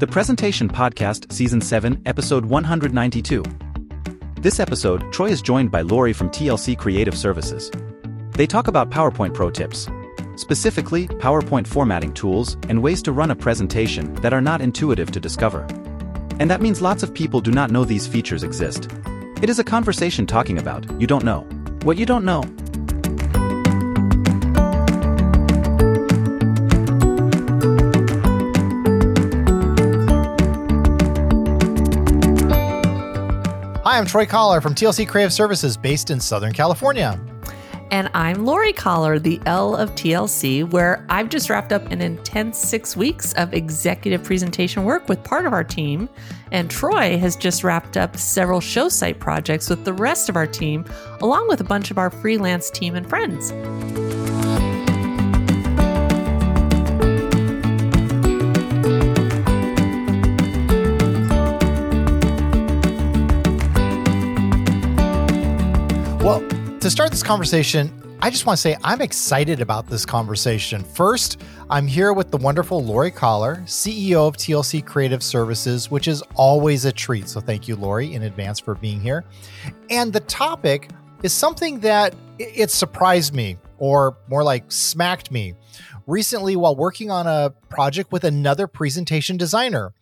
The Presentation Podcast, Season 7, Episode 192. This episode, Troy is joined by Lori from TLC Creative Services. They talk about PowerPoint pro tips, specifically PowerPoint formatting tools and ways to run a presentation that are not intuitive to discover. And that means lots of people do not know these features exist. It is a conversation talking about you don't know what you don't know. Hi, I'm Troy Chollar from TLC Creative Services based in Southern California. And I'm Lori Chollar, the L of TLC, where I've just wrapped up an intense six weeks of executive presentation work with part of our team. And Troy has just wrapped up several show site projects with the rest of our team, along with a bunch of our freelance team and friends. To start this conversation, I just want to say I'm excited about this conversation. First, I'm here with the wonderful Lori Chollar, CEO of TLC Creative Services, which is always a treat. So thank you, Lori, in advance for being here. And the topic is something that it surprised me, or more like smacked me, recently while working on a project with another presentation designer.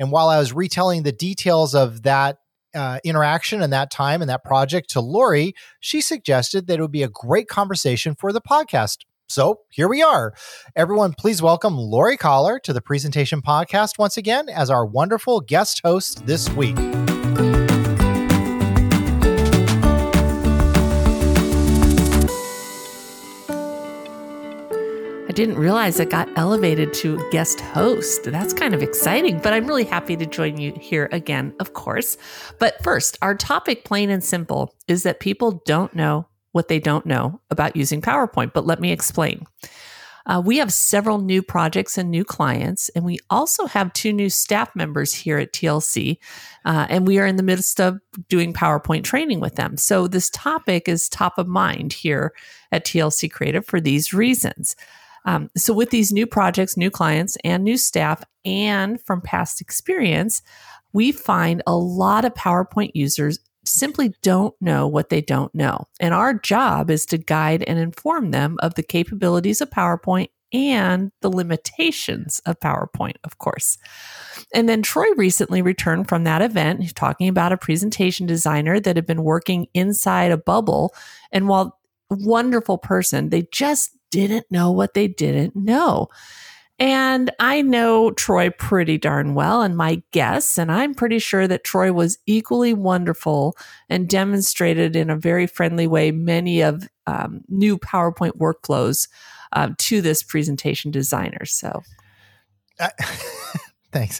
And while I was retelling the details of that uh, interaction and that time and that project to Lori, she suggested that it would be a great conversation for the podcast. So here we are. Everyone, please welcome Lori Chollar to the Presentation Podcast once again as our wonderful guest host this week. Didn't realize it got elevated to guest host. That's kind of exciting, but I'm really happy to join you here again, of course. But first, our topic, plain and simple, is that people don't know what they don't know about using PowerPoint. But let me explain. Uh, we have several new projects and new clients, and we also have two new staff members here at TLC. Uh, and we are in the midst of doing PowerPoint training with them. So, this topic is top of mind here at TLC Creative for these reasons. Um, so, with these new projects, new clients, and new staff, and from past experience, we find a lot of PowerPoint users simply don't know what they don't know. And our job is to guide and inform them of the capabilities of PowerPoint and the limitations of PowerPoint, of course. And then Troy recently returned from that event. Talking about a presentation designer that had been working inside a bubble. And while wonderful person, they just didn't know what they didn't know. And I know Troy pretty darn well and my guess, and I'm pretty sure that Troy was equally wonderful and demonstrated in a very friendly way many of um, new PowerPoint workflows uh, to this presentation designer. So. Uh, thanks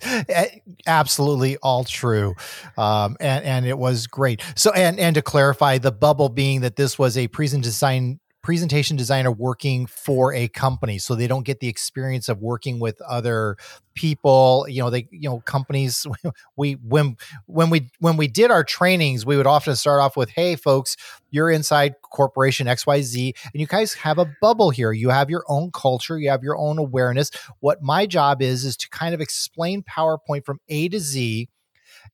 absolutely all true um, and and it was great so and and to clarify the bubble being that this was a present design presentation designer working for a company so they don't get the experience of working with other people. You know they you know companies we when when we when we did our trainings we would often start off with hey folks you're inside corporation xyz and you guys have a bubble here. You have your own culture you have your own awareness. What my job is is to kind of explain powerpoint from a to z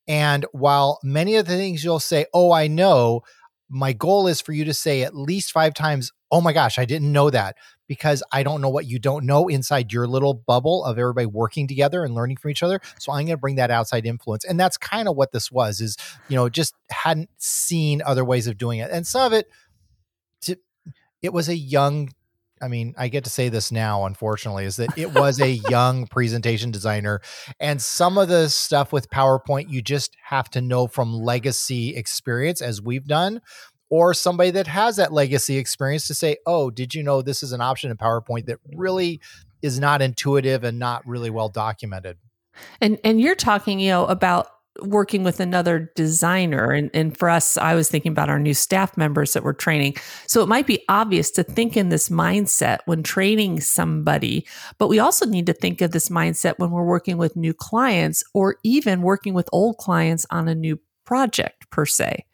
and while many of the things you'll say oh i know my goal is for you to say at least five times, oh my gosh, I didn't know that because I don't know what you don't know inside your little bubble of everybody working together and learning from each other. So I'm going to bring that outside influence. And that's kind of what this was is, you know, just hadn't seen other ways of doing it. And some of it, it was a young I mean, I get to say this now, unfortunately, is that it was a young presentation designer. And some of the stuff with PowerPoint, you just have to know from legacy experience, as we've done, or somebody that has that legacy experience to say, oh, did you know this is an option in PowerPoint that really is not intuitive and not really well documented? And and you're talking, you know, about working with another designer. And, and for us, I was thinking about our new staff members that we're training. So it might be obvious to think in this mindset when training somebody, but we also need to think of this mindset when we're working with new clients or even working with old clients on a new project per se.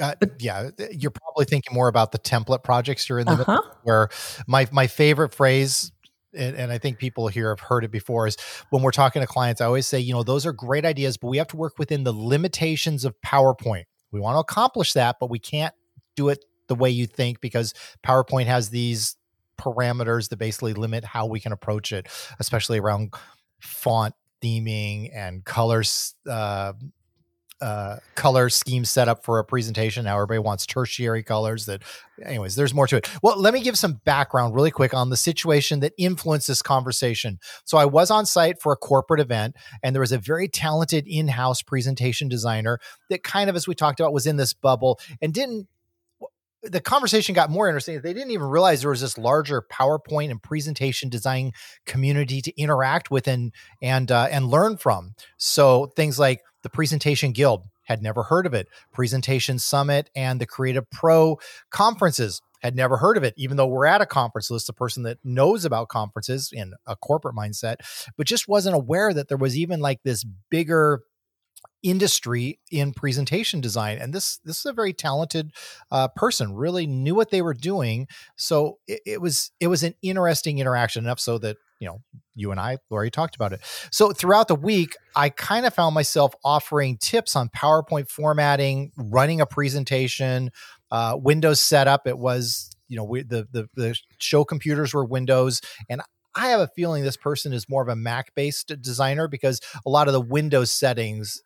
Uh, yeah, you're probably thinking more about the template projects you're in the uh-huh. where my my favorite phrase and, and I think people here have heard it before, is when we're talking to clients, I always say, you know, those are great ideas, but we have to work within the limitations of PowerPoint. We want to accomplish that, but we can't do it the way you think because PowerPoint has these parameters that basically limit how we can approach it, especially around font theming and colors uh, uh, color scheme set up for a presentation. Now everybody wants tertiary colors. That, anyways, there's more to it. Well, let me give some background really quick on the situation that influenced this conversation. So I was on site for a corporate event, and there was a very talented in-house presentation designer that kind of, as we talked about, was in this bubble and didn't the conversation got more interesting. They didn't even realize there was this larger PowerPoint and presentation design community to interact with and and uh, and learn from. So things like the Presentation Guild had never heard of it. Presentation Summit and the Creative Pro conferences had never heard of it, even though we're at a conference list, a person that knows about conferences in a corporate mindset, but just wasn't aware that there was even like this bigger industry in presentation design and this this is a very talented uh, person really knew what they were doing so it, it was it was an interesting interaction enough so that you know, you and I, Lori, talked about it. So throughout the week, I kind of found myself offering tips on PowerPoint formatting, running a presentation, uh, Windows setup. It was, you know, we, the, the the show computers were Windows, and I have a feeling this person is more of a Mac based designer because a lot of the Windows settings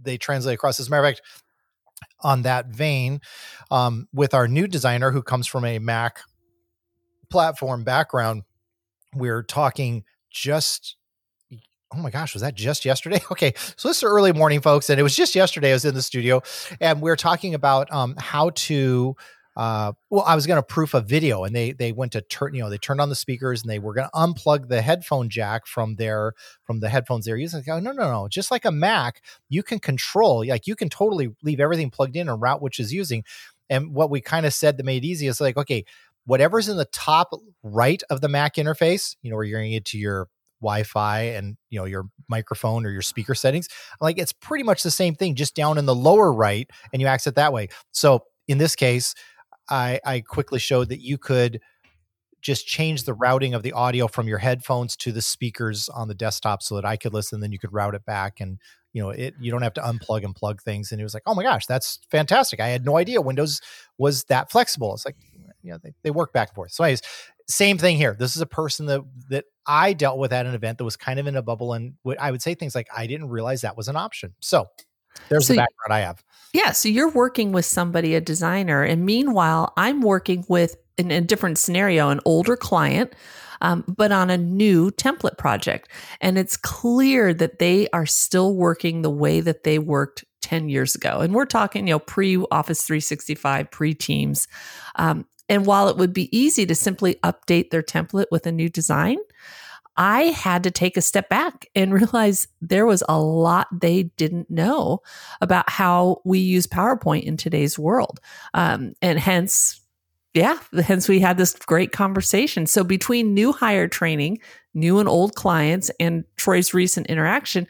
they translate across. As a matter of fact, on that vein, um, with our new designer who comes from a Mac platform background we're talking just oh my gosh, was that just yesterday? Okay, so this is early morning, folks, and it was just yesterday. I was in the studio, and we are talking about um, how to. Uh, well, I was going to proof a video, and they they went to turn. You know, they turned on the speakers, and they were going to unplug the headphone jack from their from the headphones they're using. Go, no, no, no. Just like a Mac, you can control. Like you can totally leave everything plugged in and route which is using. And what we kind of said that made it easy is like, okay, whatever's in the top right of the Mac interface, you know, where you're going to get to your Wi-Fi and you know your microphone or your speaker settings, like it's pretty much the same thing, just down in the lower right, and you access it that way. So in this case, I, I quickly showed that you could just change the routing of the audio from your headphones to the speakers on the desktop so that I could listen. Then you could route it back and you know it you don't have to unplug and plug things and it was like oh my gosh that's fantastic i had no idea windows was that flexible it's like you know they, they work back and forth. So anyways same thing here. This is a person that that i dealt with at an event that was kind of in a bubble and i would say things like i didn't realize that was an option. So there's so, the background i have. Yeah so you're working with somebody a designer and meanwhile i'm working with in a different scenario an older client um, but on a new template project. And it's clear that they are still working the way that they worked 10 years ago. And we're talking you know pre office 365 pre teams um, and while it would be easy to simply update their template with a new design, I had to take a step back and realize there was a lot they didn't know about how we use PowerPoint in today's world. Um, and hence, yeah, hence we had this great conversation. So between new hire training, new and old clients, and Troy's recent interaction,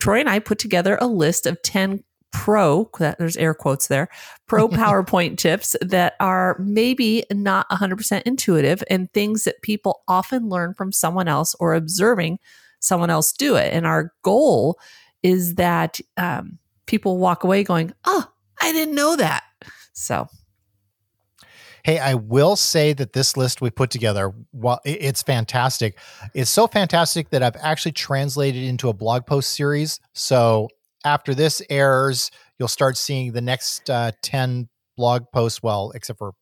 Troy and I put together a list of 10 pro there's air quotes there pro powerpoint tips that are maybe not 100% intuitive and things that people often learn from someone else or observing someone else do it and our goal is that um, people walk away going oh i didn't know that so Hey, I will say that this list we put together, well, it's fantastic. It's so fantastic that I've actually translated into a blog post series. So after this airs, you'll start seeing the next uh, 10 blog posts, well, except for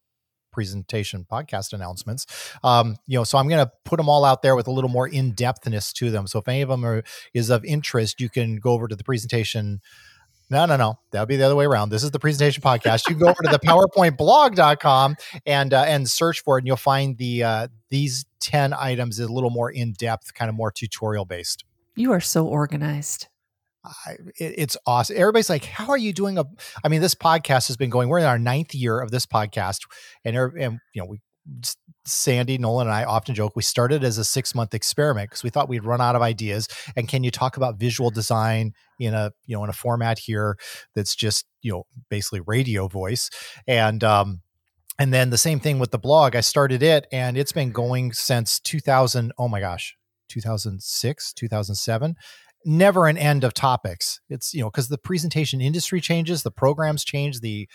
presentation podcast announcements. Um, you know, so I'm going to put them all out there with a little more in depthness to them. So if any of them are, is of interest, you can go over to the presentation. No, no, no. That'll be the other way around. This is the presentation podcast. You go over to the powerpointblog.com and uh, and search for it, and you'll find the uh, these 10 items a little more in depth, kind of more tutorial based. You are so organized. I, it, it's awesome. Everybody's like, "How are you doing?" A, I mean, this podcast has been going. We're in our ninth year of this podcast, and and you know, we Sandy Nolan and I often joke we started as a six month experiment because we thought we'd run out of ideas. And can you talk about visual design in a you know in a format here that's just you know basically radio voice and um and then the same thing with the blog. I started it and it's been going since 2000. Oh my gosh, 2006, 2007. Never an end of topics. It's, you know, because the presentation industry changes, the programs change, the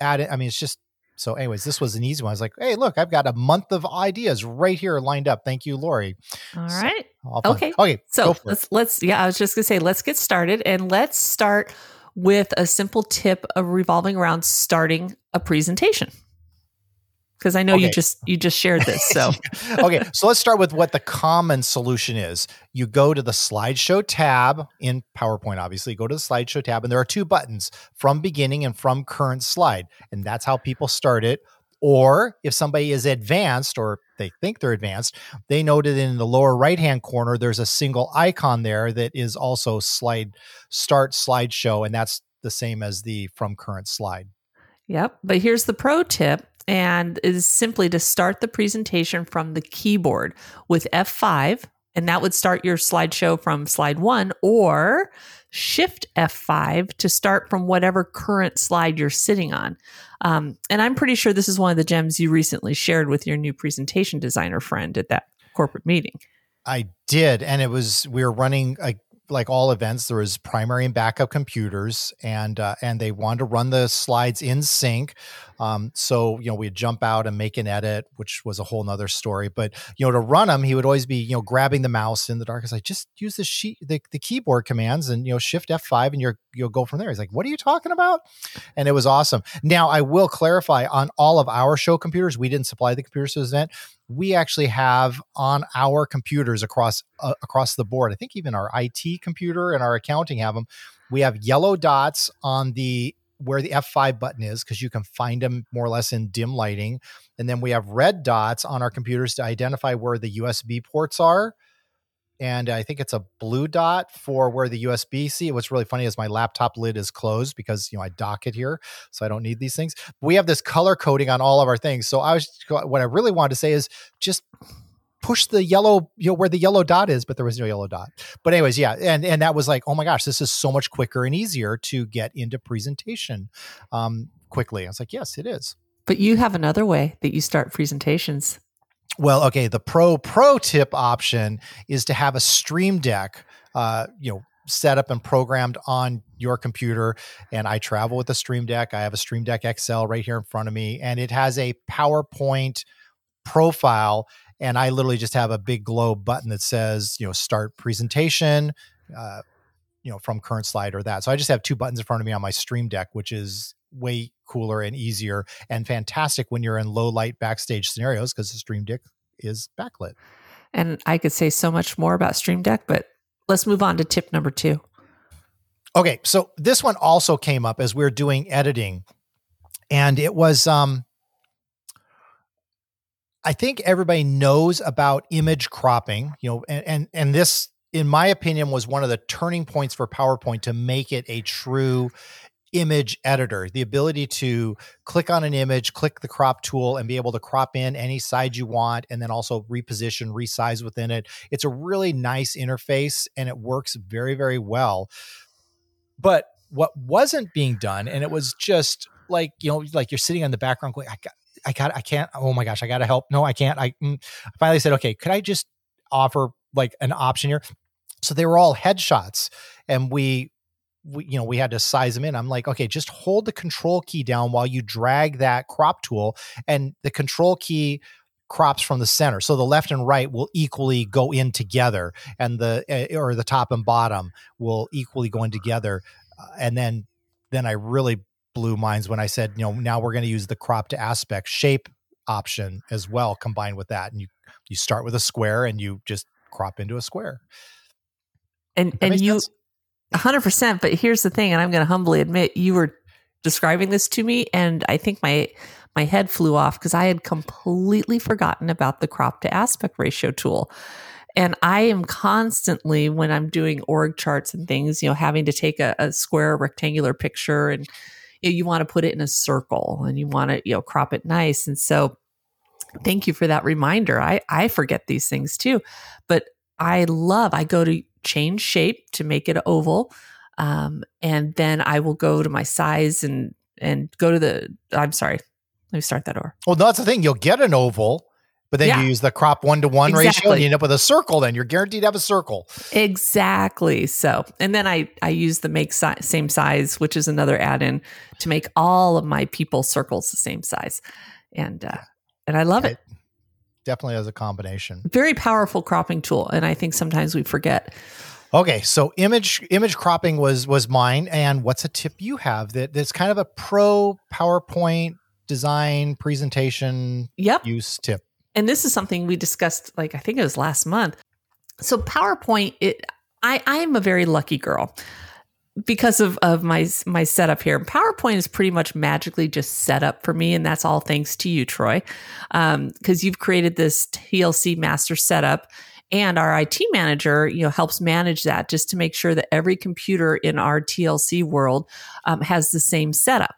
add, I mean, it's just so anyways this was an easy one. I was like hey look i've got a month of ideas right here lined up. Thank you lori. All right. so, okay. Okay so let's it. let's yeah i was just gonna say let's get started and let's start with a simple tip of revolving around starting a presentation because I know okay. you just you just shared this. So okay, so let's start with what the common solution is. You go to the slideshow tab in PowerPoint. Obviously, you go to the slideshow tab, and there are two buttons: from beginning and from current slide, and that's how people start it. Or if somebody is advanced or they think they're advanced, they noted in the lower right hand corner there's a single icon there that is also slide start slideshow, and that's the same as the from current slide. Yep. But here's the pro tip and is simply to start the presentation from the keyboard with F5 and that would start your slideshow from slide 1 or shift F5 to start from whatever current slide you're sitting on. Um, and I'm pretty sure this is one of the gems you recently shared with your new presentation designer friend at that corporate meeting. I did, and it was we were running a like all events, there was primary and backup computers, and uh, and they wanted to run the slides in sync. Um, so you know we'd jump out and make an edit, which was a whole nother story. But you know to run them, he would always be you know grabbing the mouse in the dark. It's like just use the sheet, the, the keyboard commands, and you know shift F five, and you're you'll go from there. He's like, what are you talking about? And it was awesome. Now I will clarify on all of our show computers, we didn't supply the computers to this event we actually have on our computers across uh, across the board. I think even our IT computer and our accounting have them. We have yellow dots on the where the F5 button is because you can find them more or less in dim lighting. And then we have red dots on our computers to identify where the USB ports are and I think it's a blue dot for where the USB C. What's really funny is my laptop lid is closed because you know I dock it here, so I don't need these things. We have this color coding on all of our things. So I was what I really wanted to say is just push the yellow, you know, where the yellow dot is, but there was no yellow dot. But anyways, yeah, and and that was like, oh my gosh, this is so much quicker and easier to get into presentation um, quickly. I was like, yes, it is. But you have another way that you start presentations. Well, okay. The pro pro tip option is to have a Stream Deck, uh, you know, set up and programmed on your computer. And I travel with a Stream Deck. I have a Stream Deck XL right here in front of me, and it has a PowerPoint profile. And I literally just have a big globe button that says, you know, start presentation. Uh, you know, from current slide or that. So I just have two buttons in front of me on my Stream Deck, which is way cooler and easier and fantastic when you're in low light backstage scenarios because the Stream Deck is backlit. And I could say so much more about Stream Deck, but let's move on to tip number two. Okay, so this one also came up as we are doing editing, and it was um I think everybody knows about image cropping, you know, and and, and this in my opinion was one of the turning points for PowerPoint to make it a true image editor, the ability to click on an image, click the crop tool, and be able to crop in any side you want, and then also reposition, resize within it. It's a really nice interface and it works very, very well. But what wasn't being done, and it was just like, you know, like you're sitting on the background going, I got, I got, I can't, oh my gosh, I got to help. No, I can't. I, mm. I finally said, okay, could I just offer like an option here? So they were all headshots and we we, you know, we had to size them in. I'm like, okay, just hold the control key down while you drag that crop tool, and the control key crops from the center. So the left and right will equally go in together, and the uh, or the top and bottom will equally go in together. Uh, and then, then I really blew minds when I said, you know, now we're going to use the crop to aspect shape option as well, combined with that, and you you start with a square and you just crop into a square. And and you. Sense? 100%. But here's the thing, and I'm going to humbly admit, you were describing this to me, and I think my my head flew off because I had completely forgotten about the crop to aspect ratio tool. And I am constantly, when I'm doing org charts and things, you know, having to take a, a square rectangular picture and you, know, you want to put it in a circle and you want to, you know, crop it nice. And so thank you for that reminder. I, I forget these things too. But I love, I go to change shape to make it oval. Um, and then I will go to my size and and go to the I'm sorry, Let me start that over. Well, that's the thing. You'll get an oval, but then Yeah. you use the crop one to one ratio and you end up with a circle. Then you're guaranteed to have a circle. Exactly. So, and then I I use the make si- same size, which is another add-in to make all of my people circles the same size, and uh, and I love it. Definitely as a combination. Very powerful cropping tool, and I think sometimes we forget. Okay, so image image cropping was was mine. And what's a tip you have that that's kind of a pro PowerPoint design presentation Yep. use tip? And this is something we discussed like i think it was last month so powerpoint it i i'm a very lucky girl because of of my my setup here powerpoint is pretty much magically just set up for me and that's all thanks to you troy because you've created this tlc master setup and our IT manager, you know, helps manage that just to make sure that every computer in our TLC world um, has the same setup.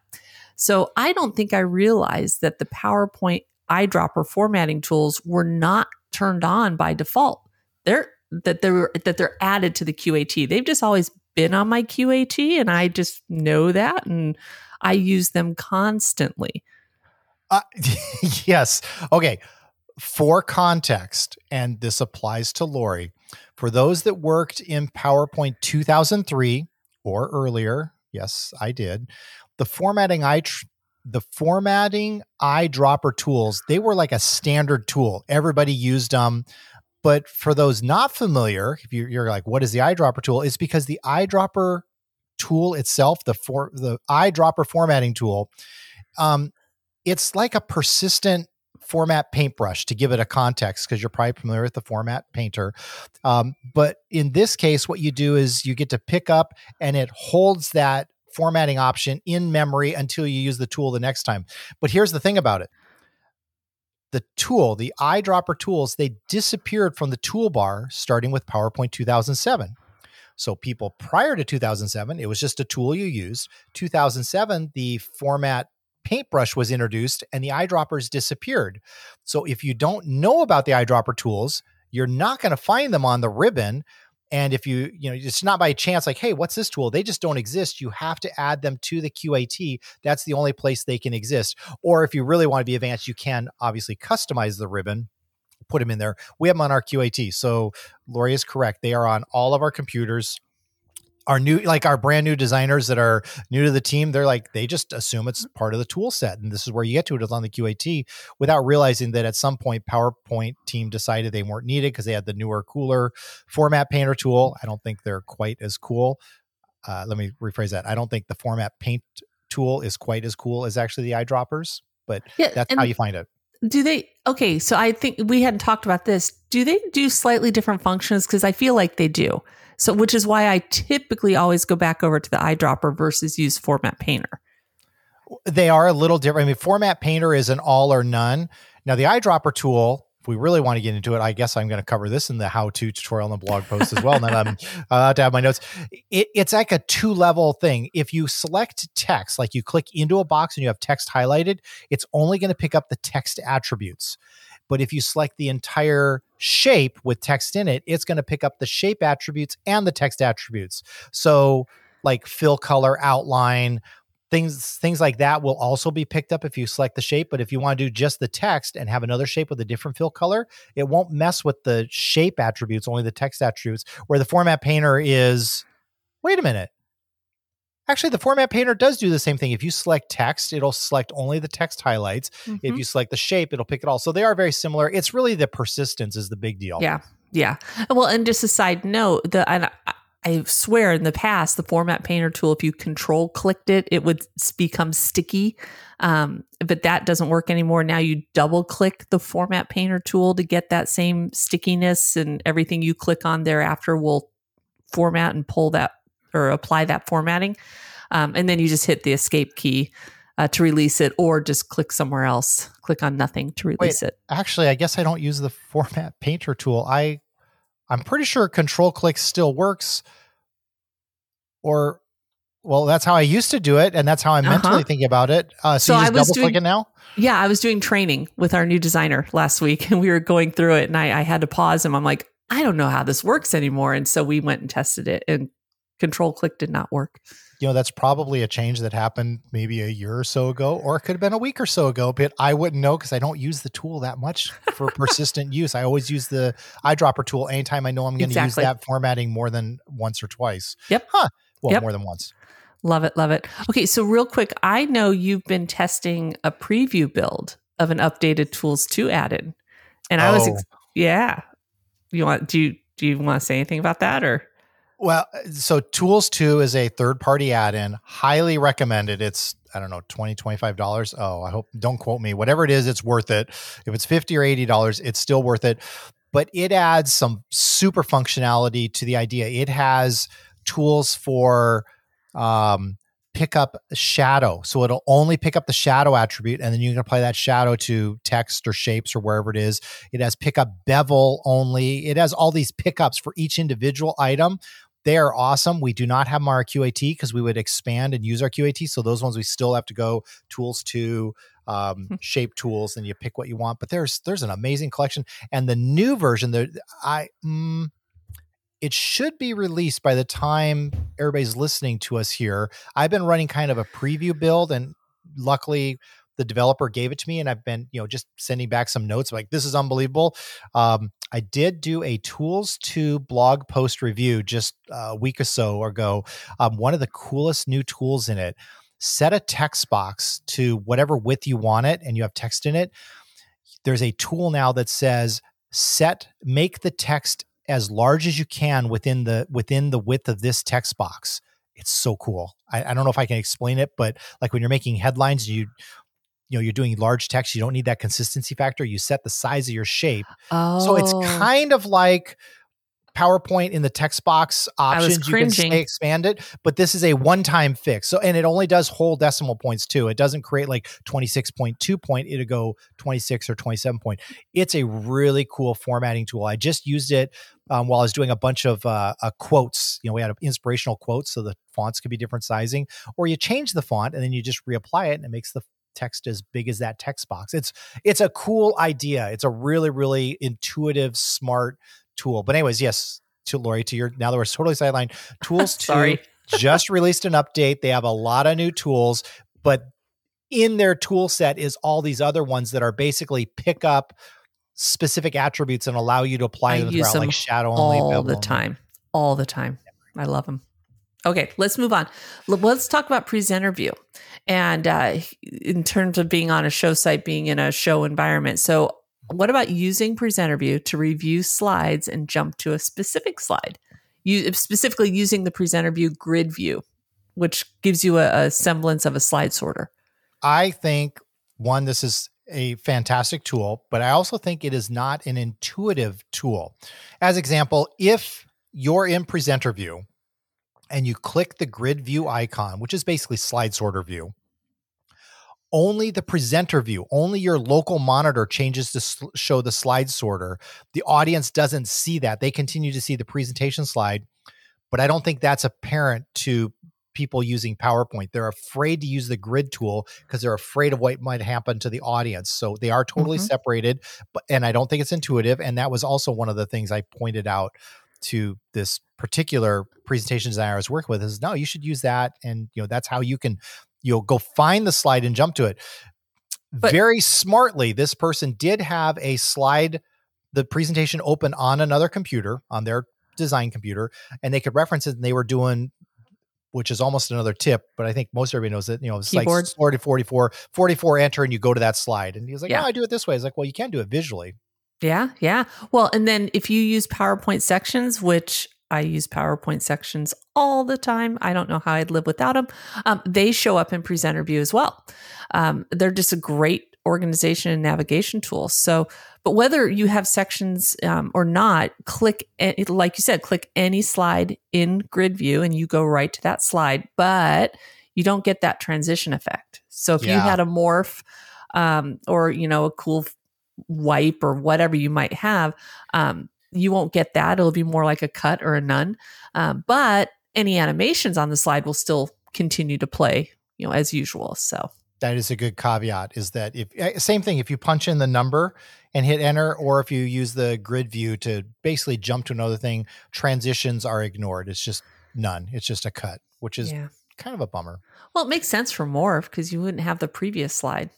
So I don't think I realized that the PowerPoint eyedropper formatting tools were not turned on by default. They're that they're that they're added to the QAT. They've just always been on my QAT, and I just know that, and I use them constantly. Uh, yes. Okay. For context, and this applies to Lori, for those that worked in PowerPoint 2003 or earlier, yes, I did. The formatting I tr- the formatting eyedropper tools, they were like a standard tool. Everybody used them. But for those not familiar, if you're, like, what is the eyedropper tool? It's because the eyedropper tool itself, the for the eyedropper formatting tool, um, it's like a persistent format paintbrush to give it a context because you're probably familiar with the format painter. Um, but in this case, what you do is you get to pick up and it holds that formatting option in memory until you use the tool the next time. But here's the thing about it. The tool, the eyedropper tools, they disappeared from the toolbar starting with PowerPoint 2007. So people prior to 2007, it was just a tool you used. 2007, the format paintbrush was introduced and the eyedroppers disappeared. So if you don't know about the eyedropper tools, you're not going to find them on the ribbon. And if you, you know, it's not by chance like, hey, what's this tool? They just don't exist. You have to add them to the QAT. That's the only place they can exist. Or if you really want to be advanced, you can obviously customize the ribbon, put them in there. We have them on our QAT. So Lori is correct. They are on all of our computers our new like our brand new designers that are new to the team they're like they just assume it's part of the tool set and this is where you get to it is on the qat without realizing that at some point powerpoint team decided they weren't needed because they had the newer cooler format painter tool i don't think they're quite as cool uh, let me rephrase that i don't think the format paint tool is quite as cool as actually the eyedroppers but Yeah, that's how you find it do they? Okay, so I think we hadn't talked about this. Do they do slightly different functions? Because I feel like they do. So, which is why I typically always go back over to the eyedropper versus use Format Painter. they are a little different. I mean, Format Painter is an all or none. Now, the eyedropper tool, if we really want to get into it, I guess I'm going to cover this in the how-to tutorial in the blog post as well. And then I'm uh, to have my notes. It, it's like a two-level thing. If you select text, like you click into a box and you have text highlighted, it's only going to pick up the text attributes. But if you select the entire shape with text in it, it's going to pick up the shape attributes and the text attributes. So, like fill color, outline, things things like that will also be picked up if you select the shape but if you want to do just the text and have another shape with a different fill color it won't mess with the shape attributes only the text attributes where the format painter is wait a minute actually the format painter does do the same thing if you select text it'll select only the text highlights if Mhm. you select the shape it'll pick it all so they are very similar it's really the persistence is the big deal Yeah, yeah. Well, and just a side note, the and I, I swear in the past, the Format Painter tool, if you control clicked it, it would become sticky. Um, but that doesn't work anymore. Now you double click the Format Painter tool to get that same stickiness, and everything you click on thereafter will format and pull that or apply that formatting. Um, and then you just hit the escape key uh, to release it, or just click somewhere else. Click on nothing to release it. actually i guess i don't use the format painter tool i i'm pretty sure control click still works or well that's how i used to do it and that's how i'm Uh-huh. mentally thinking about it uh, so, So you I just was double click doing- it now Yeah, I was doing training with our new designer last week and we were going through it and I, I had to pause him. I'm like, I don't know how this works anymore. And so we went and tested it and control click did not work. You know, that's probably a change that happened maybe a year or so ago, or it could have been a week or so ago, but I wouldn't know because I don't use the tool that much for persistent use. I always use the eyedropper tool anytime I know I'm going to Exactly. use that formatting more than once or twice. Yep. Huh. Well, Yep. more than once. Love it, love it. Okay, so real quick, I know you've been testing a preview build of an updated ToolsToo added. And I was Oh. ex- yeah. You want do you do you want to say anything about that or Well, so ToolsToo is a third party add in, highly recommended. It's, I don't know, 20 $25. Oh, I hope, don't quote me. Whatever it is, it's worth it. If it's 50 or $80, it's still worth it. But it adds some super functionality to the idea. It has tools for um, pick up shadow. So it'll only pick up the shadow attribute, and then you can apply that shadow to text or shapes or wherever it is. It has pickup bevel only. It has all these pickups for each individual item. They are awesome. We do not have them our QAT because we would expand and use our QAT. So those ones we still have to go ToolsToo um, shape tools, and you pick what you want. But there's there's an amazing collection, and the new version that I mm, it should be released by the time everybody's listening to us here. I've been running kind of a preview build, and luckily the developer gave it to me, and I've been you know just sending back some notes like this is unbelievable. Um, I did do a ToolsToo blog post review just a week or so ago. Um, one of the coolest new tools in it. Set a text box to whatever width you want it, and you have text in it. There's a tool now that says set make the text as large as you can within the within the width of this text box. It's so cool. I, I don't know if I can explain it, but like when you're making headlines, you you know you're doing large text, you don't need that consistency factor. You set the size of your shape, Oh. so it's kind of like PowerPoint in the text box options. You can say expand it, but this is a one-time fix. So and it only does whole decimal points too. It doesn't create like 26.2 point, it'll go 26 or 27 point. It's a really cool formatting tool. I just used it um, while I was doing a bunch of uh, uh, quotes. You know, we had inspirational quotes, so the fonts could be different sizing, or you change the font and then you just reapply it, and it makes the text as big as that text box. It's it's a cool idea. It's a really really intuitive, smart tool. But anyways, yes, to Lori, to your now that we're totally sidelined. Tools two just released an update. They have a lot of new tools, but in their tool set is all these other ones that are basically pick up specific attributes and allow you to apply I them use throughout, them like shadow only, all the time. All the time. I love them. Okay, let's move on. Let's talk about presenter view. And uh, in terms of being on a show site, being in a show environment. So, what about using presenter view to review slides and jump to a specific slide? You specifically using the presenter view grid view, which gives you a, a semblance of a slide sorter. I think one, this is a fantastic tool, but I also think it is not an intuitive tool. As example, if you're in presenter view and you click the grid view icon, which is basically slide sorter view, only the presenter view, only your local monitor changes to sl- show the slide sorter. The audience doesn't see that. They continue to see the presentation slide, but I don't think that's apparent to people using PowerPoint. They're afraid to use the grid tool because they're afraid of what might happen to the audience. So they are totally Mhm. separated, but and I don't think it's intuitive. And that was also one of the things I pointed out to this particular presentation designer I was working with is no, you should use that. And you know, that's how you can, you know, go find the slide and jump to it. But- Very smartly, this person did have a slide, the presentation open on another computer, on their design computer, and they could reference it and they were doing which is almost another tip, but I think most everybody knows that, you know, it's Keyboard. like 40, 44, 44 enter and you go to that slide. And he was like, Yeah. no, I do it this way. It's like, well, you can do it visually. Yeah, yeah. Well, and then if you use PowerPoint sections, which I use PowerPoint sections all the time, I don't know how I'd live without them. Um, they show up in Presenter View as well. Um, they're just a great organization and navigation tool. So, but whether you have sections um, or not, click like you said, click any slide in Grid View, and you go right to that slide. But you don't get that transition effect. So if you had a morph um, or you know a cool wipe or whatever you might have, um, you won't get that. It'll be more like a cut or a none. Um, but any animations on the slide will still continue to play, you know, as usual. So That is a good caveat is that if eh, same thing, if you punch in the number and hit enter, or if you use the grid view to basically jump to another thing, transitions are ignored. It's just none. It's just a cut, which is yeah. kind of a bummer. Well, it makes sense for Morph because you wouldn't have the previous slide.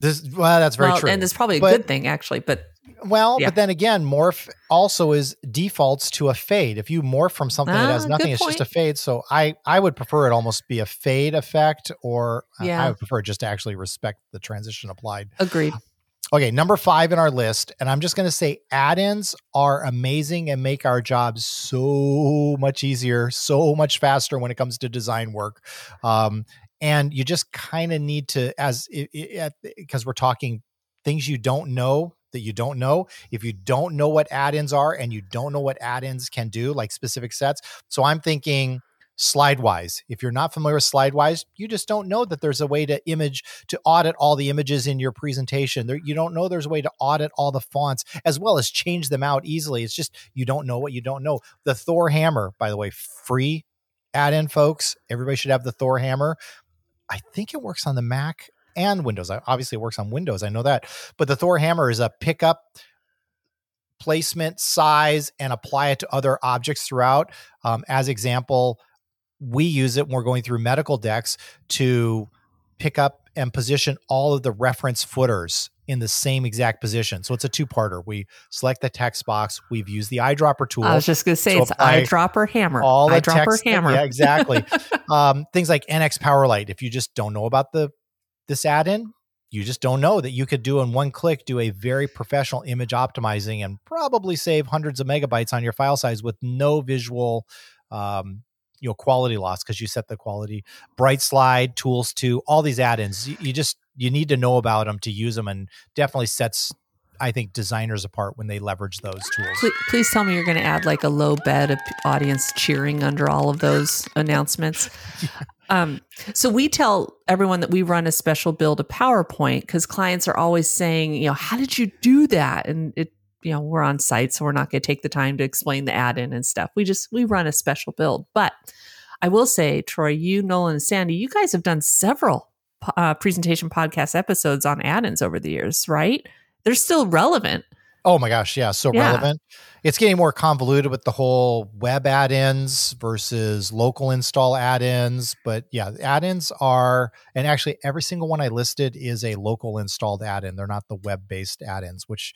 This well, that's very well, true. And it's probably a But- good thing actually, but Well, Yeah. but then again, morph also is defaults to a fade. If you morph from something that has Ah, nothing, it's just a fade. So I I would prefer it almost be a fade effect, or I- I would prefer just to actually respect the transition applied. agreed. Okay, number five in our list, and I'm just going to say add-ins are amazing and make our jobs so much easier, so much faster when it comes to design work. Um, and you just kind of need to, as because we're talking things you don't know that you don't know. If you don't know what add-ins are and you don't know what add-ins can do, like specific sets, so I'm thinking slidewise. If you're not familiar with slidewise, you just don't know that there's a way to image to audit all the images in your presentation. There, you don't know there's a way to audit all the fonts as well as change them out easily. It's just you don't know what you don't know. The Thor hammer, by the way, free add-in, folks. Everybody should have the Thor hammer. I think it works on the Mac and Windows. Obviously, it works on Windows. I know that. But the Thor hammer is a pickup placement, size, and apply it to other objects throughout. Um, as example, we use it when we're going through medical decks to pick up and position all of the reference footers in the same exact position. So it's a two-parter. We select the text box. We've used the eyedropper tool. I was just going to say it's eyedropper hammer. all the eyedropper text, hammer. Yeah, exactly. um, things like NXPowerLite. If you just don't know about the this add-in, you just don't know that you could do in one click do a very professional image optimizing and probably save hundreds of megabytes on your file size with no visual um, you know quality loss because you set the quality BrightSlide tools to all these add-ins you, you just you need to know about them to use them and definitely sets i think designers apart when they leverage those tools Please, please tell me you're going to add like a low bed of audience cheering under all of those announcements. Um, so we tell everyone that we run a special build a PowerPoint because clients are always saying, you know, how did you do that? And it, you know, we're on site, so we're not going to take the time to explain the add-in and stuff. We just we run a special build. But I will say, Troy, you, Nolan, and Sandy, you guys have done several uh, presentation podcast episodes on add-ins over the years, right? They're still relevant. Oh my gosh, yeah, so Yeah. relevant. It's getting more convoluted with the whole web add-ins versus local install add-ins, but yeah, add-ins are and actually every single one I listed is a local installed add-in. They're not the web-based add-ins, which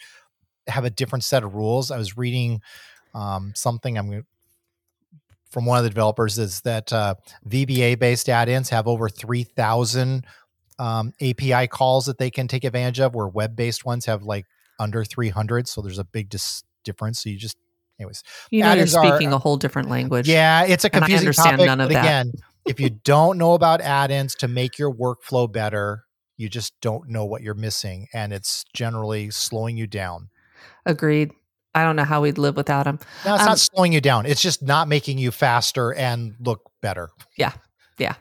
have a different set of rules. I was reading um, something I'm from one of the developers is that uh, VBA based add-ins have over 3,000 um, API calls that they can take advantage of, where web-based ones have like under 300 so there's a big dis- difference so you just anyways You know, you're Add-ins are- speaking a whole different language. yeah it's a And I confusing understand topic none of but that. again if you don't know about add-ins to make your workflow better you just don't know what you're missing and it's generally slowing you down Agreed. I don't know how we'd live without them. now it's Um, not slowing you down it's just not making you faster and look better Yeah. Yeah.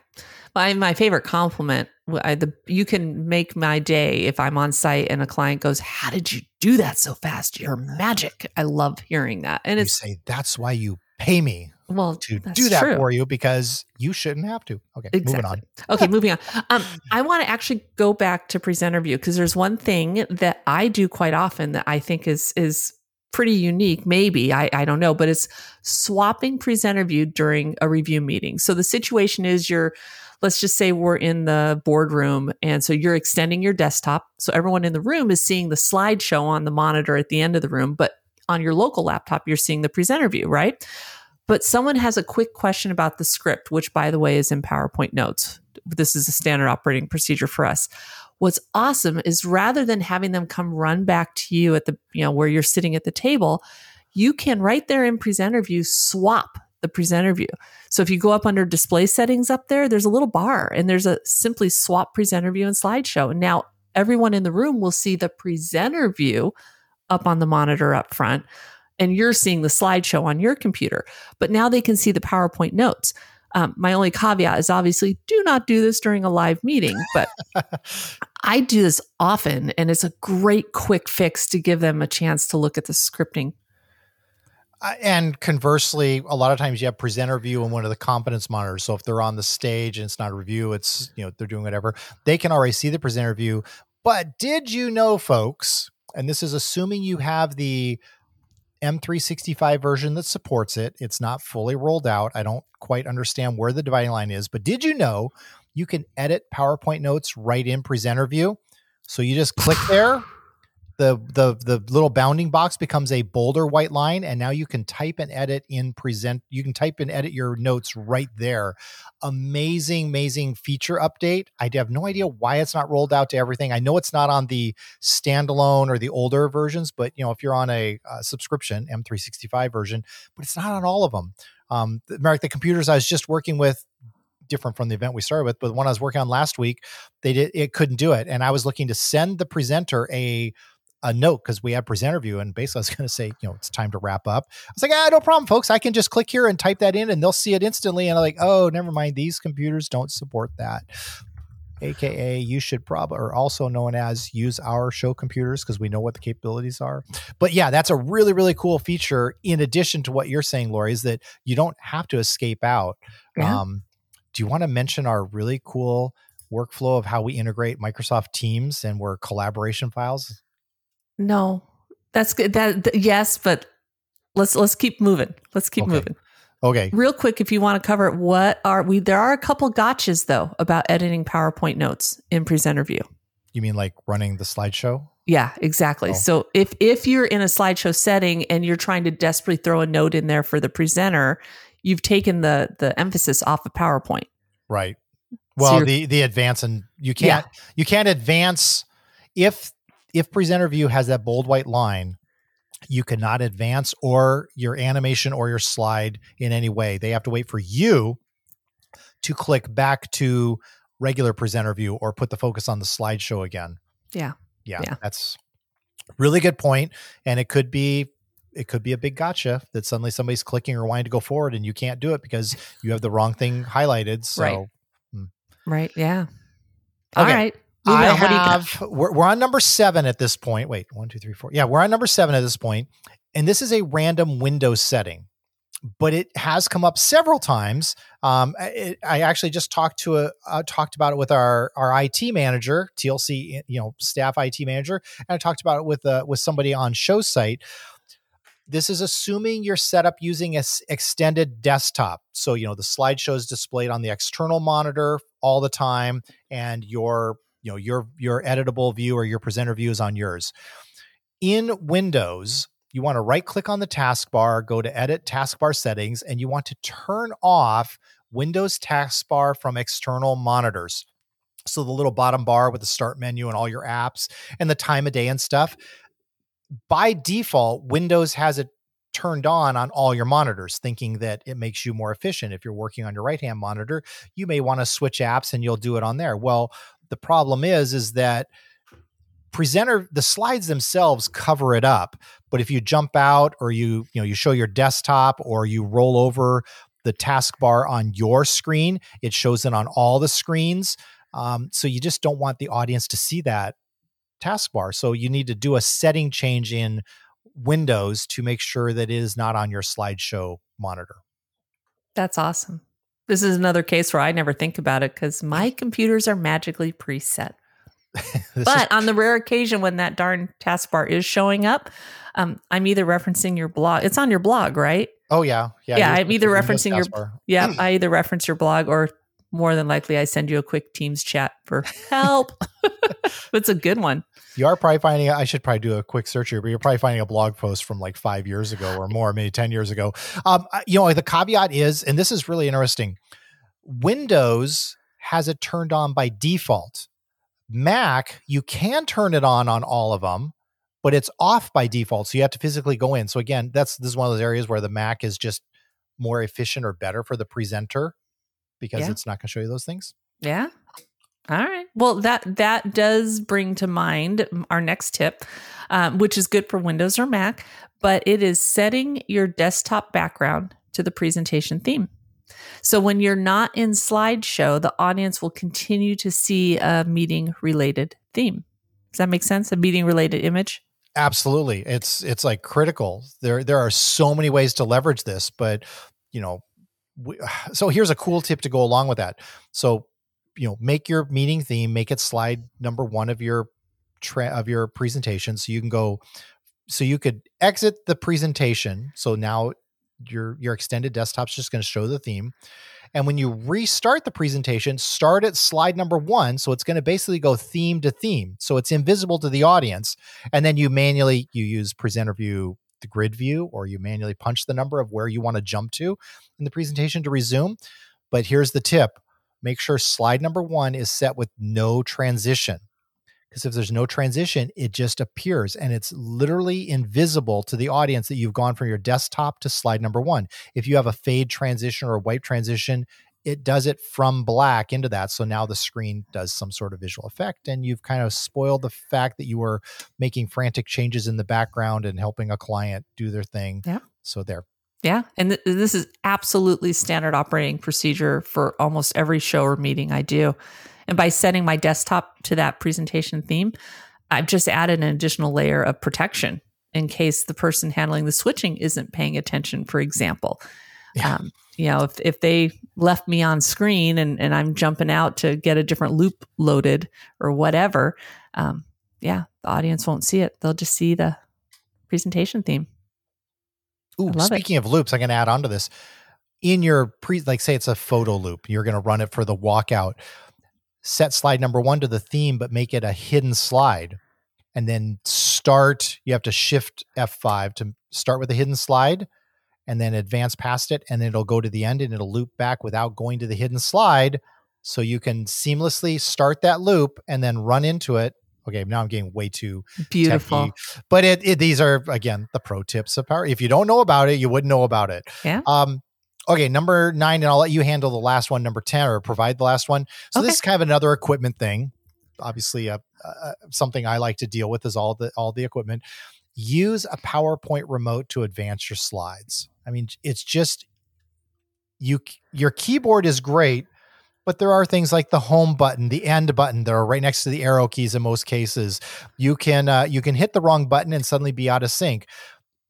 My my favorite compliment. I, the you can make my day if I'm on site and a client goes, "How did you do that so fast? You're magic." I love hearing that, and you it's say that's why you pay me well to do that true. for you because you shouldn't have to okay moving on Okay, moving on. Um, I want to actually go back to presenter view because there's one thing that I do quite often that I think is is pretty unique. Maybe I I don't know, but it's swapping presenter view during a review meeting. So the situation is you're, let's just say we're in the boardroom, and so you're extending your desktop, so everyone in the room is seeing the slideshow on the monitor at the end of the room, but on your local laptop you're seeing the presenter view, right? But someone has a quick question about the script, which by the way is in PowerPoint notes. This is a standard operating procedure for us. What's awesome is rather than having them come run back to you at the, you know, where you're sitting at the table, you can right there in presenter view swap the presenter view. So if you go up under display settings up there, there's a little bar and there's a simply swap presenter view and slideshow. And now everyone in the room will see the presenter view up on the monitor up front and you're seeing the slideshow on your computer. But now they can see the PowerPoint notes. Um, my only caveat is obviously do not do this during a live meeting, but I do this often and it's a great quick fix to give them a chance to look at the scripting. Uh, and conversely, a lot of times you have presenter view in one of the confidence monitors. So if they're on the stage and it's not a review, it's you know they're doing whatever. They can already see the presenter view. But did you know, folks? And this is assuming you have the M365 version that supports it. It's not fully rolled out. I don't quite understand where the dividing line is, but did you know you can edit PowerPoint notes right in presenter view? So you just click there the the the little bounding box becomes a bolder white line and now you can type and edit in present you can type and edit your notes right there. Amazing amazing feature update. I have no idea why it's not rolled out to everything. I know it's not on the standalone or the older versions but you know if you're on a, subscription m365 version but it's not on all of them. Um Mark, the computers i was just working with different from the event we started with, but the one I was working on last week, they did it couldn't do it. And I was looking to send the presenter a a note because we had presenter view and basically I was going to say, you know, it's time to wrap up. I was like, ah, no problem, folks. I can just click here and type that in and they'll see it instantly. And I'm like, oh, never mind. These computers don't support that. AKA, you should probably, or also known as, use our show computers because we know what the capabilities are. But yeah, that's a really, really cool feature. In addition to what you're saying, Lori, is that you don't have to escape out. Yeah. Um, do you want to mention our really cool workflow of how we integrate Microsoft Teams and where collaboration files no, that's good. That, yes, but let's let's keep moving. Let's keep okay. moving. Okay. Real quick, if you want to cover it, what are we? There are a couple gotchas though about editing PowerPoint notes in Presenter View. You mean like running the slideshow? Yeah, exactly. Oh. So if if you're in a slideshow setting and you're trying to desperately throw a note in there for the presenter, you've taken the the emphasis off of PowerPoint. Right. Well, so the the advance and you can't yeah. you can't advance if if presenter view has that bold white line, you cannot advance or your animation or your slide in any way. They have to wait for you to click back to regular presenter view or put the focus on the slideshow again. Yeah. Yeah. yeah. That's really good point. And it could be it could be a big gotcha that suddenly somebody's clicking or wanting to go forward and you can't do it because you have the wrong thing highlighted. So right. Hmm. Right. Yeah. Okay. All right. I have, we're, we're on number seven at this point. Wait, one, two, three, four. Yeah, we're on number seven at this point, And this is a random window setting, but it has come up several times. Um, it, I actually just talked to a, uh, talked about it with our, our IT manager, TLC, you know, staff IT manager. And I talked about it with, uh, with somebody on show site this is assuming you're set up using a extended desktop. So, you know, the slideshow is displayed on the external monitor all the time and your you know your your editable view or your presenter view is on yours. In windows you want to right click on the taskbar go to edit taskbar settings and you want to turn off windows taskbar from external monitors. So the little bottom bar with the start menu and all your apps and the time of day and stuff. By default windows has it turned on on all your monitors thinking that it makes you more efficient. If you're working on your right hand monitor you may want to switch apps and you'll do it on there. Well the problem is, is that presenter the slides themselves cover it up but if you jump out or you you know you show your desktop or you roll over the taskbar on your screen it shows it on all the screens um, so you just don't want the audience to see that taskbar. So you need to do a setting change in windows to make sure that it is not on your slideshow monitor. That's awesome this is another case where I never think about it because my computers are magically preset. but is- on the rare occasion when that darn taskbar is showing up, um, I'm either referencing your blog. It's on your blog, right? Oh yeah, yeah. Yeah, I'm either referencing your yeah. I either reference your blog or more than likely I send you a quick Teams chat for help. it's a good one. You are probably finding, I should probably do a quick search here, but you're probably finding a blog post from like five years ago or more, maybe 10 years ago. Um, you know, the caveat is, and this is really interesting Windows has it turned on by default. Mac, you can turn it on on all of them, but it's off by default. So you have to physically go in. So again, that's this is one of those areas where the Mac is just more efficient or better for the presenter because yeah. it's not going to show you those things. Yeah. All right. Well, that that does bring to mind our next tip, um, which is good for Windows or Mac, but it is setting your desktop background to the presentation theme. So when you're not in slideshow, the audience will continue to see a meeting related theme. Does that make sense? A meeting related image? Absolutely. It's it's like critical. There there are so many ways to leverage this, but you know, we, so here's a cool tip to go along with that. So, you know, make your meeting theme, make it slide number one of your tra- of your presentation, so you can go so you could exit the presentation. So now your your extended desktop's just going to show the theme. And when you restart the presentation, start at slide number one. So it's going to basically go theme to theme. So it's invisible to the audience. And then you manually you use presenter view the grid view or you manually punch the number of where you want to jump to in the presentation to resume. But here's the tip. Make sure slide number one is set with no transition because if there's no transition, it just appears and it's literally invisible to the audience that you've gone from your desktop to slide number one. If you have a fade transition or a white transition, it does it from black into that. So now the screen does some sort of visual effect, and you've kind of spoiled the fact that you were making frantic changes in the background and helping a client do their thing. Yeah. So there. Yeah. And th- this is absolutely standard operating procedure for almost every show or meeting I do. And by setting my desktop to that presentation theme, I've just added an additional layer of protection in case the person handling the switching isn't paying attention, for example. Yeah. Um, you know, if, if they left me on screen and, and I'm jumping out to get a different loop loaded or whatever, um, yeah, the audience won't see it. They'll just see the presentation theme. Ooh, speaking it. of loops, I can add on to this. In your pre, like say it's a photo loop, you're going to run it for the walkout set slide number one to the theme, but make it a hidden slide. And then start, you have to shift F5 to start with a hidden slide and then advance past it. And it'll go to the end and it'll loop back without going to the hidden slide. So you can seamlessly start that loop and then run into it. Okay, now I'm getting way too beautiful. Techy. But it, it, these are again the pro tips of power. If you don't know about it, you wouldn't know about it. Yeah. Um, Okay, number nine, and I'll let you handle the last one, number 10, or provide the last one. So, okay. this is kind of another equipment thing. Obviously, uh, uh, something I like to deal with is all the all the equipment. Use a PowerPoint remote to advance your slides. I mean, it's just you. Your keyboard is great, but there are things like the home button, the end button that are right next to the arrow keys in most cases. You can uh, you can hit the wrong button and suddenly be out of sync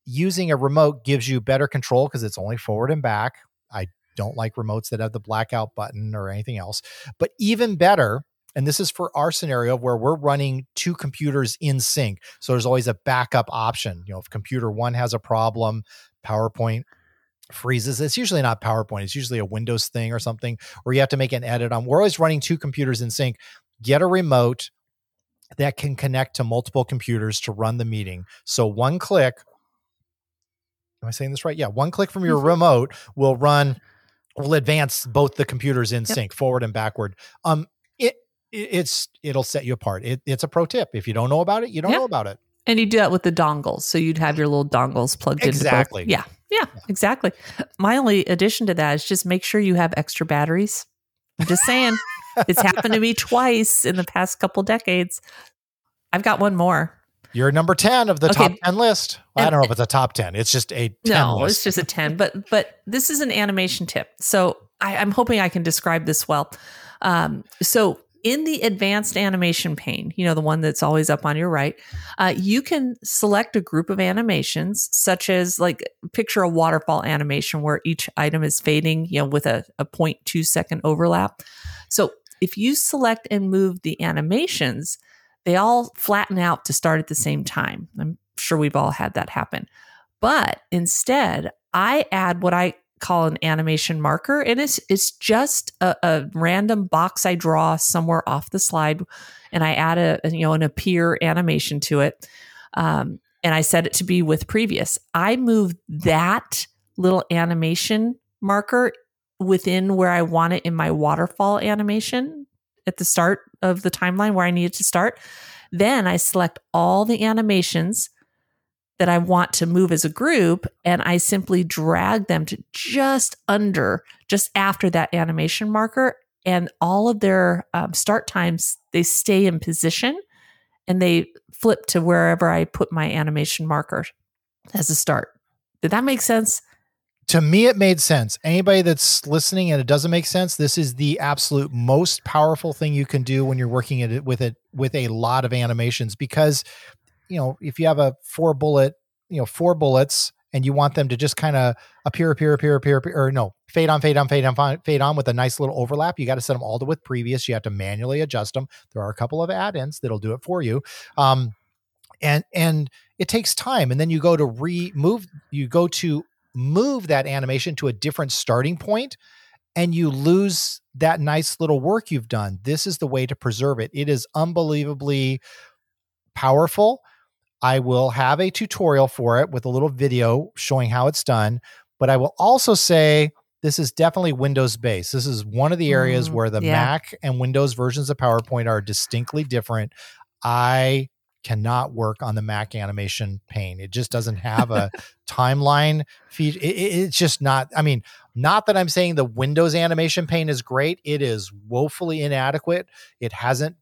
using a remote gives you better control because it's only forward and back. I don't like remotes that have the blackout button or anything else. But even better, and this is for our scenario where we're running two computers in sync. So there's always a backup option. You know, if computer one has a problem, PowerPoint freezes. It's usually not PowerPoint, it's usually a Windows thing or something, or you have to make an edit on. We're always running two computers in sync. Get a remote that can connect to multiple computers to run the meeting. So one click, am I saying this right? Yeah, one click from your mm-hmm. remote will run will advance both the computers in yep. sync forward and backward. Um it, it's it'll set you apart. It, it's a pro tip. If you don't know about it, you don't yep. know about it. And you do that with the dongles. So you'd have your little dongles plugged into Exactly. Yeah, yeah, exactly. My only addition to that is just make sure you have extra batteries. I'm just saying. it's happened to me twice in the past couple decades. I've got one more. You're number 10 of the okay. top 10 list. Well, I don't know if it's a top 10. It's just a 10 No, list. it's just a 10. But but this is an animation tip. So I, am hoping I can describe this well. Um, so in the advanced animation pane, you know, the one that's always up on your right, uh, you can select a group of animations, such as like picture a waterfall animation where each item is fading, you know, with a, a 0.2 second overlap. So if you select and move the animations, they all flatten out to start at the same time. I'm sure we've all had that happen. But instead, I add what I call an animation marker, and it's it's just a, a random box I draw somewhere off the slide, and I add a you know an appear animation to it, um, and I set it to be with previous. I move that little animation marker within where I want it in my waterfall animation at the start of the timeline where I need it to start. Then I select all the animations that I want to move as a group and I simply drag them to just under, just after that animation marker. And all of their um, start times, they stay in position and they flip to wherever I put my animation marker as a start. Did that make sense? to me it made sense anybody that's listening and it doesn't make sense this is the absolute most powerful thing you can do when you're working it with it with a lot of animations because you know if you have a four bullet you know four bullets and you want them to just kind of appear appear appear appear appear or no fade on fade on fade on fade on with a nice little overlap you got to set them all to with previous you have to manually adjust them there are a couple of add-ins that'll do it for you um and and it takes time and then you go to remove you go to move that animation to a different starting point and you lose that nice little work you've done. This is the way to preserve it. It is unbelievably powerful i will have a tutorial for it with a little video showing how it's done but i will also say this is definitely Windows based. This is one of the areas Mm, where the yeah. Mac and Windows versions of PowerPoint are distinctly different. I cannot work on the Mac animation pane. It just doesn't have a timeline feed. It, it- it's just not. I mean, not that I'm saying the Windows animation pane is great. It is woefully inadequate. It hasn't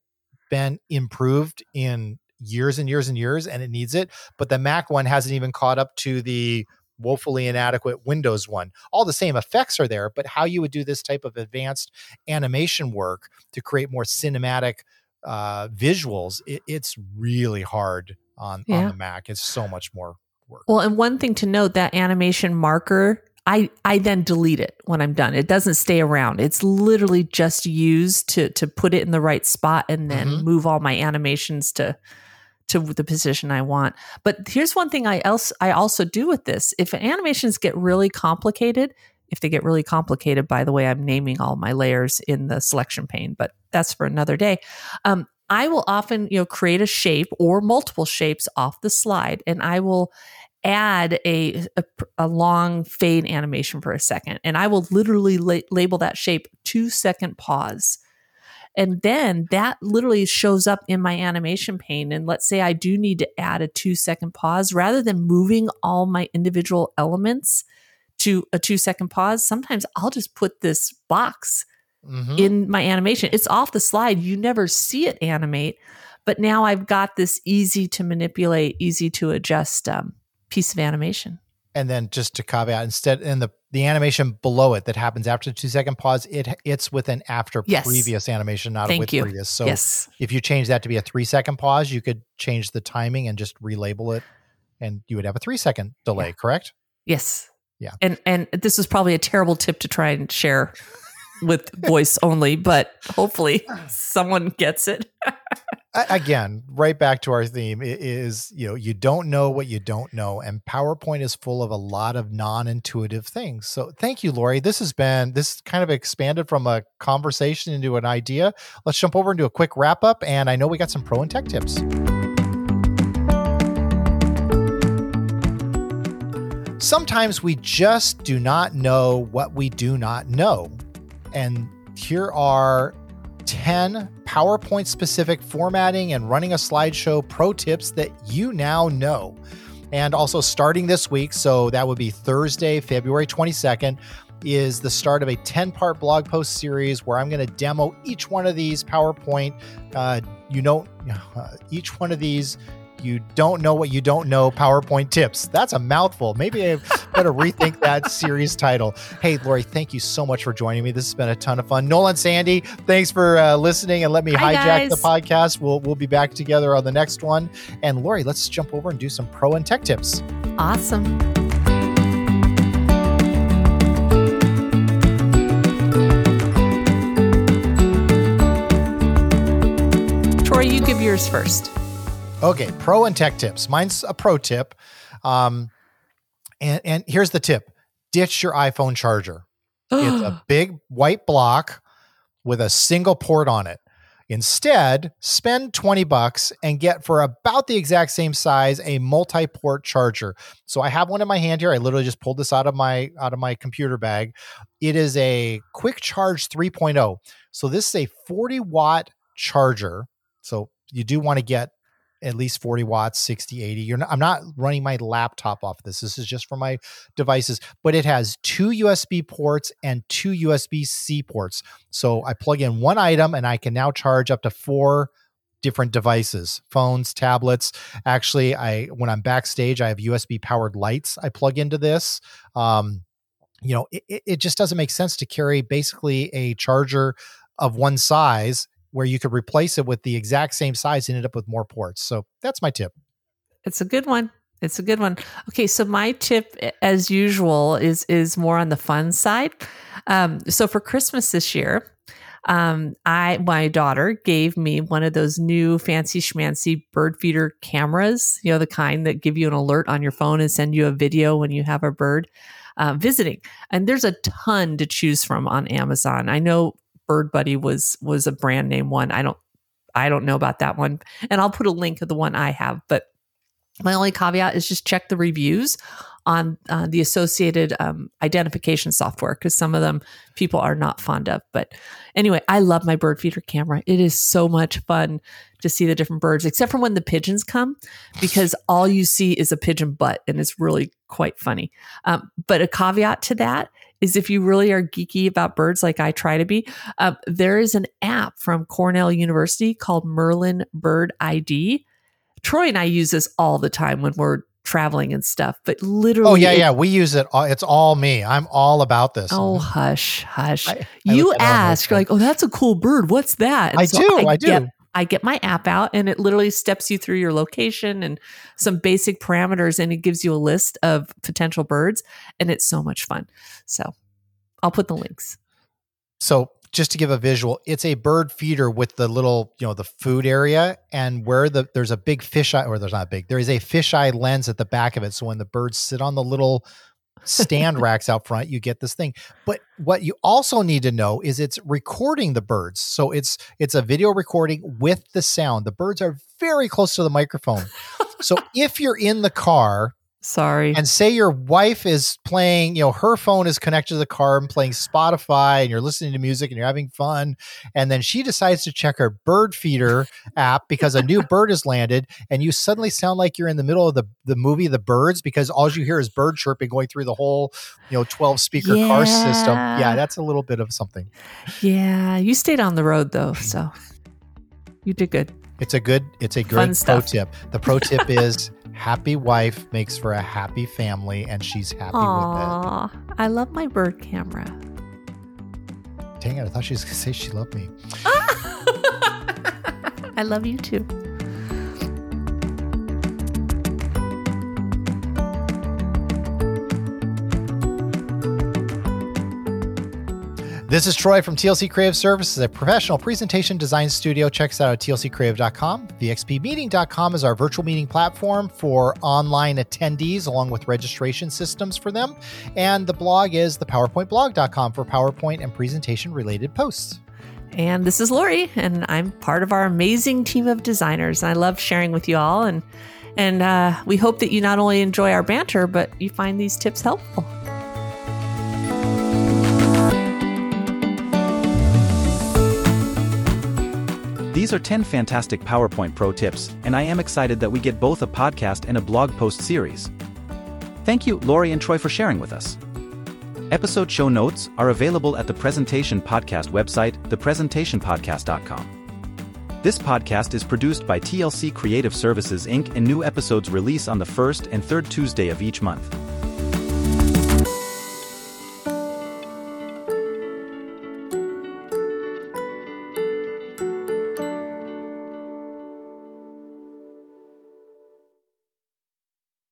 been improved in years and years and years, and it needs it. But the Mac one hasn't even caught up to the woefully inadequate Windows one. All the same effects are there, but how you would do this type of advanced animation work to create more cinematic uh, visuals, it, it's really hard on, on the Mac. It's so much more work. Well, and one thing to note that animation marker, I I then delete it when I'm done. It doesn't stay around. It's literally just used to to put it in the right spot and then Mhm. move all my animations to to the position I want. But here's one thing I else I also do with this. If animations get really complicated, if they get really complicated, by the way, I'm naming all my layers in the selection pane, but that's for another day. Um, I will often, you know, create a shape or multiple shapes off the slide, and I will add a, a, a long fade animation for a second, and I will literally la- label that shape two second pause. And then that literally shows up in my animation pane. And let's say I do need to add a two second pause rather than moving all my individual elements to a two second pause. Sometimes I'll just put this box Mhm. in my animation. It's off the slide. You never see it animate, but now I've got this easy to manipulate, easy to adjust um, piece of animation. And then just to caveat instead in the the animation below it that happens after the two second pause it it's with an after Yes. previous animation not Thank with you. previous so yes. if you change that to be a three second pause you could change the timing and just relabel it and you would have a three second delay Yeah. correct Yes. Yeah. And and this is probably a terrible tip to try and share with voice only, but hopefully someone gets it. Again right back to our theme is you know you don't know what you don't know and powerpoint is full of a lot of non-intuitive things. So thank you lori. This has been this kind of expanded from a conversation into an idea. Let's jump over do a quick wrap up and i know we got some pro and tech tips. Sometimes we just do not know what we do not know. And here are 10 PowerPoint specific formatting and running a slideshow pro tips that you now know. And also starting this week, so that would be Thursday, February 22nd, is the start of a 10 part blog post series where I'm going to demo each one of these PowerPoint. Uh, you know, uh, each one of these. You don't know what you don't know PowerPoint tips. That's a mouthful. Maybe I better rethink that series title. Hey, Lori, thank you so much for joining me. This has been a ton of fun. Nolan, Sandy, thanks for uh, listening and let me Hi, hijack the podcast. We'll we'll be back together on the next one. And Lori, let's jump over and do some pro and tech tips. Awesome. Troy, you give yours first. Okay, pro and tech tips. Mine's a pro tip. Um, and and here's the tip: ditch your iPhone charger. It's a big white block with a single port on it. Instead, spend 20 bucks and get for about the exact same size a multi-port charger. So I have one in my hand here. I literally just pulled this out of my out of my computer bag. It is a quick charge 3.0. So this is a 40 watt charger. So you do want to get at least 40 watts, 60, 80. You're not, I'm not running my laptop off this. This is just for my devices, but it has two USB ports and two USB C ports. So I plug in one item and I can now charge up to four different devices phones tablets actually i when i'm backstage i have usb powered lights i plug into this um you know it, it- it just doesn't make sense to carry basically a charger of one size where you could replace it with the exact same size and end up with more ports so that's my tip It's a good one. It's a good one. Okay, so my tip, as usual, is is more on the fun side. Um, so for Christmas this year, Um, I my daughter gave me one of those new fancy schmancy bird feeder cameras. You know, the kind that give you an alert on your phone and send you a video when you have a bird uh, visiting. And there's a ton to choose from on Amazon. I know Bird Buddy was was a brand name one. I don't I don't know about that one, and I'll put a link of the one I have, but my only caveat is just check the reviews on uh, the associated um, identification software because some of them people are not fond of. But anyway, I love my bird feeder camera. It is so much fun to see the different birds, except for when the pigeons come, because all you see is a pigeon butt, and it's really quite funny. Um, but a caveat to that is if you really are geeky about birds like I try to be, uh, there is an app from Cornell University called Merlin Bird ID Troy and I use this all the time when we're traveling and stuff, but literally. Oh yeah, yeah. We use it. All, it's all me. I'm all about this. Oh hush, hush. I, I you ask, you're like, oh, that's a cool bird. What's that? And I so do. I, I do. I get my app out and it literally steps you through your location and some basic parameters and it gives you a list of potential birds and it's so much fun. So I'll put the links. So just to give a visual, it's a bird feeder with the little, you know, the food area and where the there's a big fisheye or there's not big. There is a fisheye lens at the back of it. So when the birds sit on the little stand racks out front, you get this thing. But what you also need to know is it's recording the birds. So it's it's a video recording with the sound. The birds are very close to the microphone. so if you're in the car Sorry. And say your wife is playing, you know, her phone is connected to the car and playing Spotify and you're listening to music and you're having fun. And then she decides to check her bird feeder app because a new bird has landed and you suddenly sound like you're in the middle of the, the movie The Birds because all you hear is bird chirping going through the whole, you know, 12 speaker yeah. car system. Yeah, that's a little bit of something. Yeah. You stayed on the road though. So you did good. It's a good, it's a great pro tip. The pro tip is happy wife makes for a happy family, and she's happy Aww, with it. I love my bird camera. Dang it, I thought she was going to say she loved me. I love you too. This is Troy from TLC Creative Services, a professional presentation design studio. Check us out at tlccreative.com. VXPmeeting.com is our virtual meeting platform for online attendees, along with registration systems for them. And the blog is thepowerpointblog.com for PowerPoint and presentation related posts. And this is Lori, and I'm part of our amazing team of designers. And I love sharing with you all, and and uh, we hope that you not only enjoy our banter, but you find these tips helpful. These are 10 fantastic PowerPoint Pro tips, and I am excited that we get both a podcast and a blog post series. Thank you, Lori and Troy, for sharing with us. Episode show notes are available at the Presentation Podcast website, thepresentationpodcast.com. This podcast is produced by TLC Creative Services Inc., and new episodes release on the first and third Tuesday of each month.